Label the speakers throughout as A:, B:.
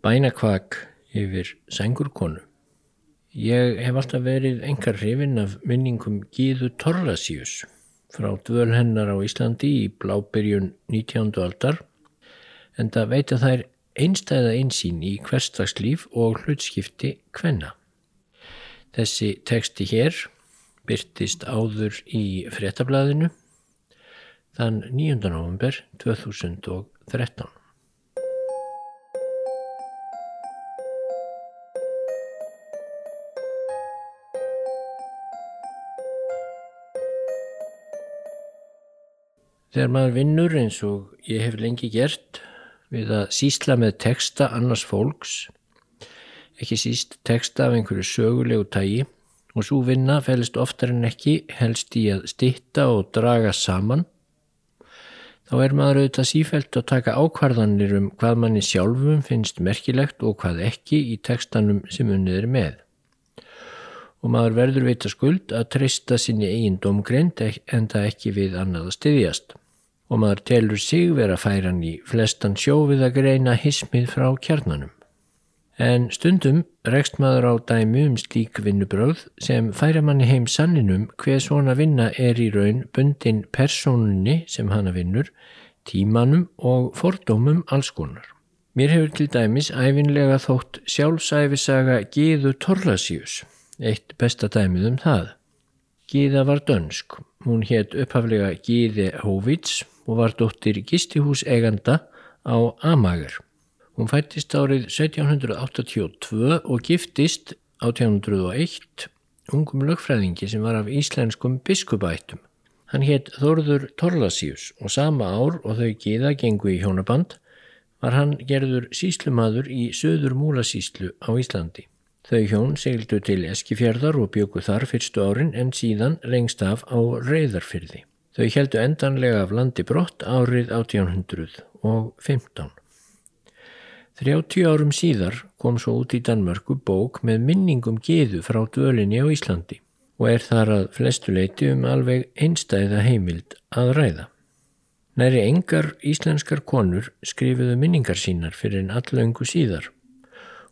A: Bænakvak yfir sængurkonu. Ég hef alltaf verið engar hrifin af minningum Gíðu Torlasíus frá dvöl hennar á Íslandi í blábyrjun 19. aldar en það veit að það er einstæða einsýn í hverstagslíf og hlutskipti kvenna. Þessi teksti hér byrtist áður í frettablaðinu þann 9. november 2013. Þegar maður vinnur eins og ég hef lengi gert við að sísla með texta annars fólks, ekki síst texta af einhverju sögulegu tægi og svo vinna fælist oftar en ekki helst í að stitta og draga saman, þá er maður auðvitað sífælt að taka ákvarðanir um hvað manni sjálfum finnst merkilegt og hvað ekki í textanum sem unnið er með. Og maður verður veit að skuld að treysta sinni eigin domgrind en það ekki við annað að styðjast og maður telur sig vera færan í flestan sjófið að greina hismið frá kjarnanum. En stundum rekst maður á dæmi um slík vinnubröð sem færa manni heim sanninum hver svona vinna er í raun bundin personunni sem hana vinnur, tímanum og fordómum allskonar. Mér hefur til dæmis æfinlega þótt sjálfsæfisaga Gíðu Torlasíus, eitt besta dæmið um það. Gíða var dönsk, hún hétt upphaflega Gíði Hóvits og var dóttir gistihús eiganda á Amager. Hún fættist árið 1782 og giftist 1801 ungum lögfræðingi sem var af íslenskum biskupættum. Hann hétt Þorður Torlasíus og sama ár og þau giða gengu í hjónaband var hann gerður síslumadur í söður múlasíslu á Íslandi. Þau hjón segldu til Eskifjörðar og bjöku þar fyrstu árin en síðan lengst af á Reyðarfyrði. Þau heldu endanlega af landi brott árið 1815. 30 árum síðar kom svo út í Danmörku bók með minningum geðu frá dölinni á Íslandi og er þar að flestuleiti um alveg einstæða heimild að ræða. Næri engar íslenskar konur skrifuðu minningar sínar fyrir en allöngu síðar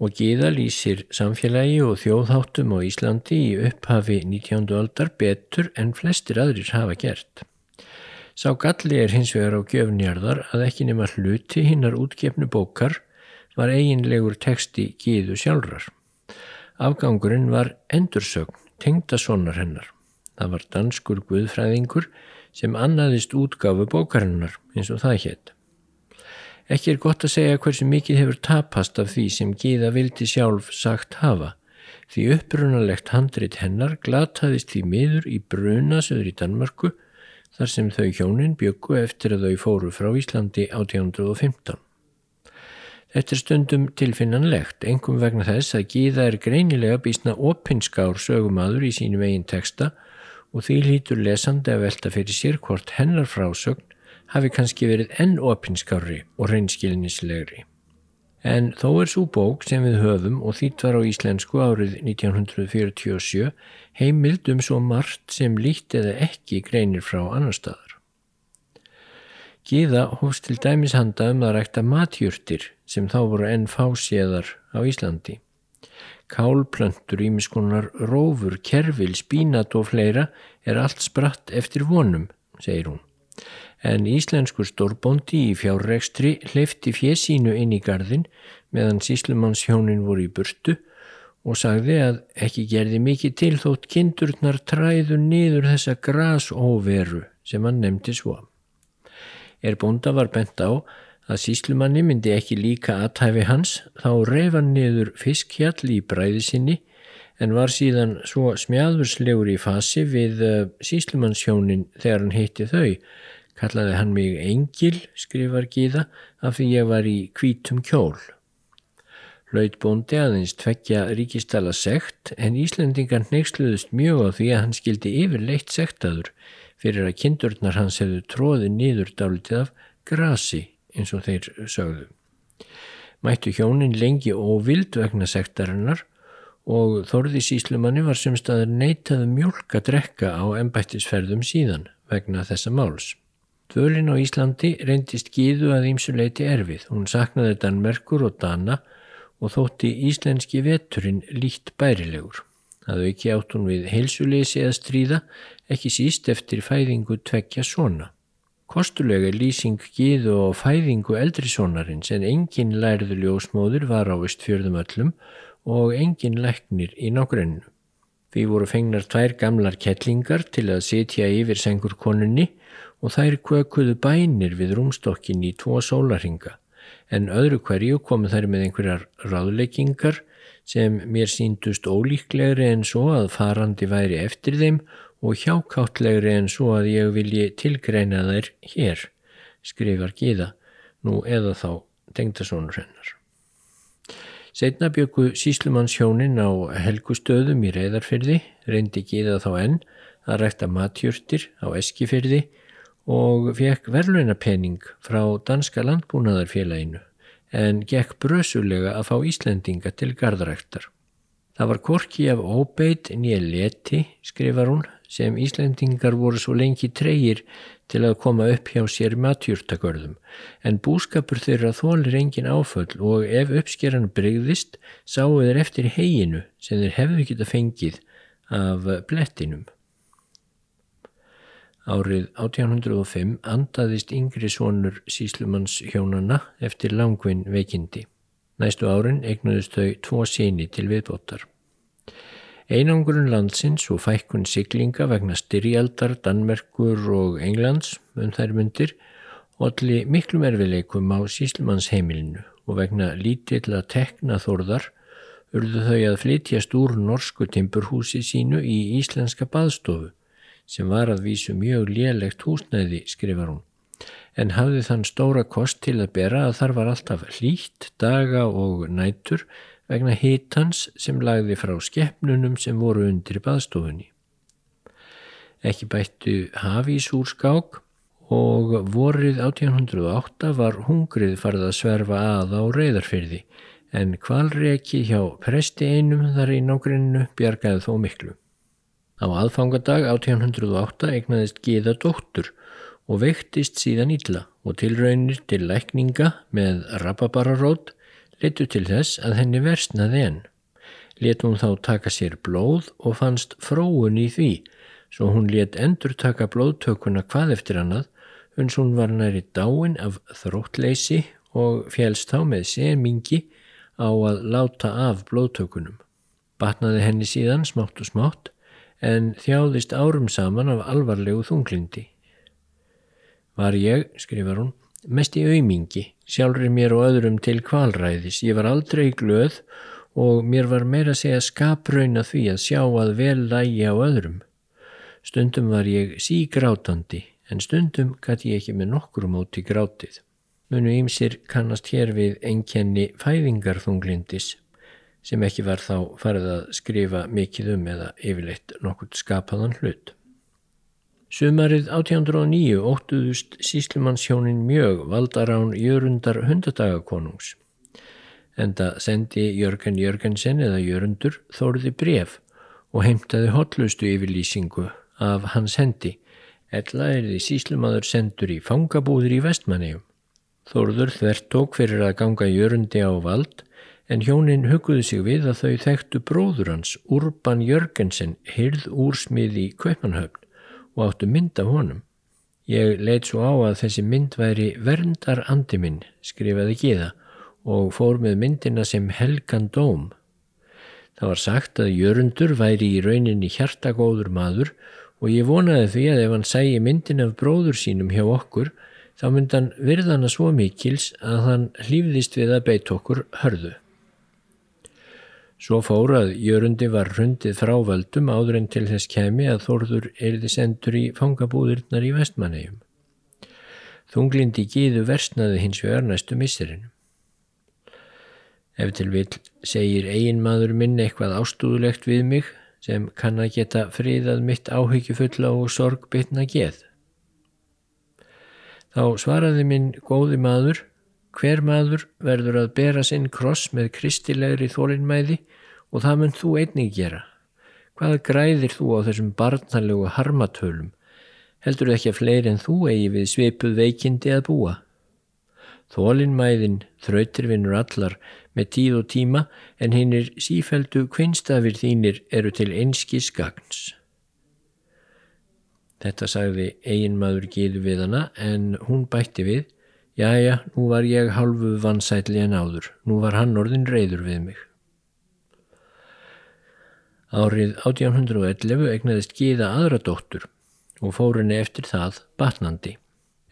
A: og geða lýsir samfélagi og þjóðháttum á Íslandi í upphafi 19. aldar betur en flestir aðrir hafa gert. Sá galli er hins vegar á gjöfnjarðar að ekki nema hluti hinnar útgefnu bókar var eiginlegur texti gíðu sjálfrar. Afgangurinn var endursögn, tengdasónar hennar. Það var danskur guðfræðingur sem annaðist útgafu bókarinnar eins og það hétt. Ekki er gott að segja hversu mikið hefur tapast af því sem Gíða vildi sjálf sagt hafa, því upprunalegt handrit hennar glataðist því miður í brunasöður í Danmarku þar sem þau hjónin byggu eftir að þau fóru frá Íslandi 1815. Þetta er stundum tilfinnanlegt, engum vegna þess að Gíða er greinilega bísna opinskár sögumadur í sínum eigin teksta og því lítur lesandi að velta fyrir sér hvort hennar frásögn hafi kannski verið enn opinskári og reynskilinislegri. En þó er svo bók sem við höfum og þýtt var á íslensku árið 1947 heimild um svo margt sem líkt eða ekki greinir frá annar staðar. Gíða hófst til dæmis handa um að rækta matjúrtir sem þá voru enn fáséðar á Íslandi. Kálplöntur, ímiskonar, rófur, kerfil, spínat og fleira er allt spratt eftir vonum, segir hún en íslenskur stórbóndi í fjárrekstri hleyfti fjesínu inn í gardin meðan síslumannshjónin voru í burtu og sagði að ekki gerði mikið til þótt kindurnar træðu niður þessa grasóveru sem hann nefndi svo. Er bónda var bent á að síslumanni myndi ekki líka aðtæfi hans þá reyfan niður fiskhjall í bræði sinni en var síðan svo smjáðurslegur í fasi við eh, síslumannshjónin þegar hann heitti þau Kallaði hann mig Engil, skrifar Gíða, af því ég var í kvítum kjól. Laut bóndi aðeins tveggja ríkistala sekt en Íslandingar neyksluðust mjög á því að hann skildi yfirleitt sektaður fyrir að kindurnar hans hefðu tróði nýður dálitið af grasi eins og þeir sögðu. Mættu hjónin lengi óvild vegna sektarinnar og Þorði síslumanni var sem staður neitað mjölk að drekka á ennbættisferðum síðan vegna þessa máls. Dvölin á Íslandi reyndist gíðu að ímsuleiti erfið. Hún saknaði Danmerkur og Dana og þótti íslenski veturinn líkt bærilegur. Það auki átt hún við heilsuleysi að stríða, ekki síst eftir fæðingu tvekja svona. Kostulega lýsing giðu og fæðingu eldri sonarins en engin lærðu ljósmóður var á vistfjörðum öllum og engin læknir í nákrennu. Því voru fengnar tvær gamlar kettlingar til að sitja yfir sengur konunni og þær kvökuðu bænir við rúmstokkin í tvo sólarhinga en öðru hverju komu þær með einhverjar ráðleikingar sem mér síndust ólíklegri en svo að farandi væri eftir þeim og hjákáttlegri en svo að ég vilji tilgreina þær hér, skrifar Gíða, nú eða þá tengdasónur hennar. Setna byggu síslumannshjónin á helgustöðum í reyðarfyrði, reyndi Gíða þá enn að rækta matjurtir á eskifyrði og fekk verluinapenning frá Danska landbúnaðarfélaginu en gekk brösulega að fá Íslendinga til gardaræktar. Það var korki af óbeit nýja leti, skrifar hún, sem Íslendingar voru svo lengi treyir til að koma upp hjá sér matjúrtakörðum, en búskapur þeirra þólir engin áföll og ef uppskeran brygðist sáu þeir eftir heginu sem þeir hefðu geta fengið af blettinum. Árið 1805 andaðist yngri svonur síslumanns hjónana eftir langvinn veikindi. Næstu árin eignuðist þau tvo síni til viðbótar. Einangurinn landsins og fækkun siglinga vegna styrjaldar, Danmerkur og Englands um þær myndir allir miklum erfileikum á síslumannsheimilinu og vegna lítill að tekna þorðar urðu þau að flytjast úr norsku timburhúsi sínu í íslenska baðstofu sem var að vísu mjög lélegt húsnæði, skrifar hún, en hafði þann stóra kost til að bera að þar var alltaf hlýtt, daga og nætur vegna hitans sem lagði frá skeppnunum sem voru undir baðstofunni. Ekki bættu hafís úr skák og vorið 1808 var hungrið farið að sverfa að á reyðarfyrði en kvalreki hjá presti einum þar í nágrunnu bjargaði þó miklu. Á aðfangadag 1808 egnaðist Gíða dóttur og veiktist síðan ítla og tilraunir til lækninga með rababararót letu til þess að henni versnaði enn. Letu hún þá taka sér blóð og fannst fróun í því, svo hún let endur taka blóðtökuna hvað eftir annað, uns hún var næri dáin af þróttleysi og félst þá með semingi á að láta af blóðtökunum. Batnaði henni síðan smátt og smátt en þjáðist árum saman af alvarlegu þunglindi. Var ég, skrifar hún, mest í aumingi, sjálfur mér og öðrum til kvalræðis. Ég var aldrei glöð og mér var meira að segja skaprauna því að sjá að vel lægi á öðrum. Stundum var ég sígrátandi, en stundum gæti ég ekki með nokkur móti grátið. Munu ímsir kannast hér við enkenni fæðingarþunglindis sem ekki var þá farið að skrifa mikið um eða yfirleitt nokkurt skapaðan hlut. Sumarið 1809 óttuðust síslumannshjónin mjög valdarán Jörundar hundadagakonungs. Enda sendi Jörgen Jörgensen eða Jörundur þóruði bref og heimtaði hotlustu yfirlýsingu af hans hendi. Ella er því síslumadur sendur í fangabúður í vestmannegjum. Þóruður þvert tók fyrir að ganga Jörundi á vald en hjónin huguðu sig við að þau þekktu bróður hans, Urban Jörgensen, hyrð úrsmið í Kaupanhöfn og áttu mynd af honum. Ég leitt svo á að þessi mynd væri verndar andi minn, skrifaði Gíða, og fór með myndina sem helgan dóm. Það var sagt að Jörundur væri í rauninni hjartagóður maður og ég vonaði því að ef hann sæi myndin af bróður sínum hjá okkur, þá myndan virðana svo mikils að hann hlýfðist við að beit okkur hörðu. Svo fór að jörundi var hrundið frá völdum áður en til þess kemi að Þórður erði sendur í fangabúðurnar í vestmannegjum. Þunglindi gíðu versnaði hins vegar næstu missirinn. Ef til vil segir eigin maður minn eitthvað ástúðulegt við mig sem kann að geta fríðað mitt áhyggjufulla og sorgbytna geð. Þá svaraði minn góði maður Hver maður verður að bera sinn kross með kristilegri þólinnmæði og það mun þú einnig gera. Hvað græðir þú á þessum barnalegu harmatölum? Heldur ekki að fleiri en þú eigi við svipuð veikindi að búa? Þólinnmæðin þrautir vinnur allar með tíð og tíma en hinnir sífældu kvinnstafir þínir eru til einski skagns. Þetta sagði eiginmaður Gíðu við hana en hún bætti við Jæja, nú var ég halvu vansætli en áður. Nú var hann orðin reyður við mig. Árið 1811 egnaðist Gíða aðra dóttur og fór henni eftir það batnandi.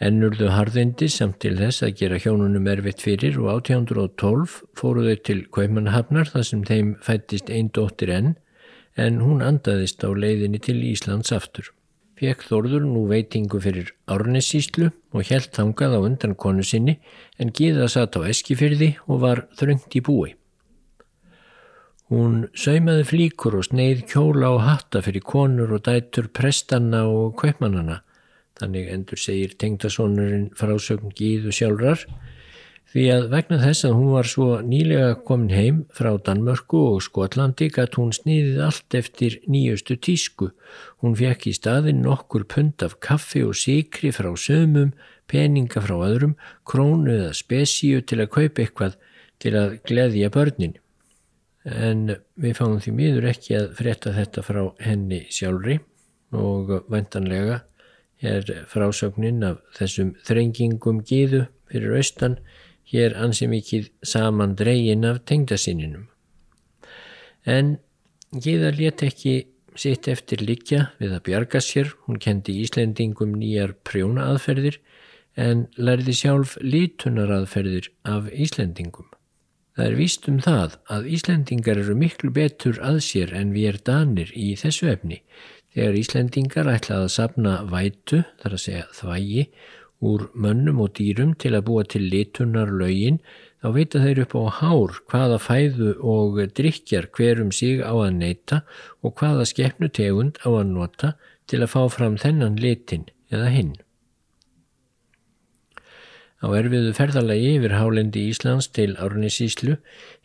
A: Ennurðu harðindi samt til þess að gera hjónunum erfitt fyrir og 1812 fóru þau til Kaupmannhafnar þar sem þeim fættist einn dóttir enn en hún andaðist á leiðinni til Íslands aftur. Fekk Þórður nú veitingu fyrir árnessíslu og helt þangað á undan konu sinni en Gíða satt á eskifyrði og var þröngt í búi. Hún saumaði flíkur og sneið kjóla og hatta fyrir konur og dætur prestanna og kaupmannana Þannig endur segir tengdasónurinn frásögn Gíðu sjálfrar því að vegna þess að hún var svo nýlega komin heim frá Danmörku og Skotlandi gætt hún sniðið allt eftir nýjustu tísku. Hún fekk í staðin nokkur pund af kaffi og sikri frá sömum, peninga frá öðrum, krónu eða spesíu til að kaupa eitthvað til að gleðja börnin. En við fáum því miður ekki að fretta þetta frá henni sjálfri og vantanlega er frásögnin af þessum þrengingum gíðu fyrir austan hér ansi mikið saman dregin af tengdasininum. En gíða let ekki sitt eftir likja við að bjarga sér, hún kendi Íslendingum nýjar prjóna aðferðir en lærði sjálf lítunar aðferðir af Íslendingum. Það er víst um það að Íslendingar eru miklu betur að sér en við er danir í þessu efni Þegar Íslendingar ætlaði að sapna vætu, þar að segja þvægi, úr mönnum og dýrum til að búa til litunnar lögin, þá veita þeir upp á hár hvaða fæðu og drikjar hverum sig á að neyta og hvaða skeppnu tegund á að nota til að fá fram þennan litin eða hinn. Á erfiðu ferðalagi yfir hálendi Íslands til Árnisíslu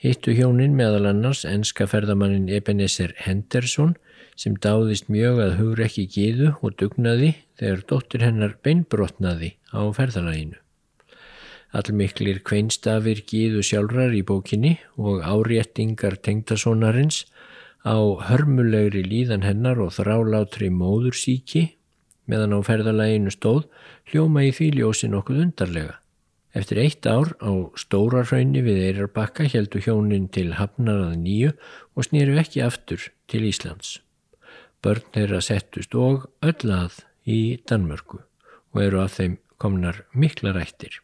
A: hittu hjónin meðal annars enska ferðamannin Ebenezer Henderson sem dáðist mjög að hugur ekki gíðu og dugnaði þegar dóttir hennar beinbrotnaði á ferðalaginu. Allmiklir kveinstafir gíðu sjálfrar í bókinni og áréttingar tengtasónarins á hörmulegri líðan hennar og þrálátri móðursíki meðan á ferðalaginu stóð hljóma í fíljósi nokkuð undarlega. Eftir eitt ár á stóra hraunni við Eirarbakka heldu hjónin til Hafnar að nýju og snýru ekki aftur til Íslands. Börn þeirra settust og öll að í Danmörku og eru af þeim komnar mikla rættir.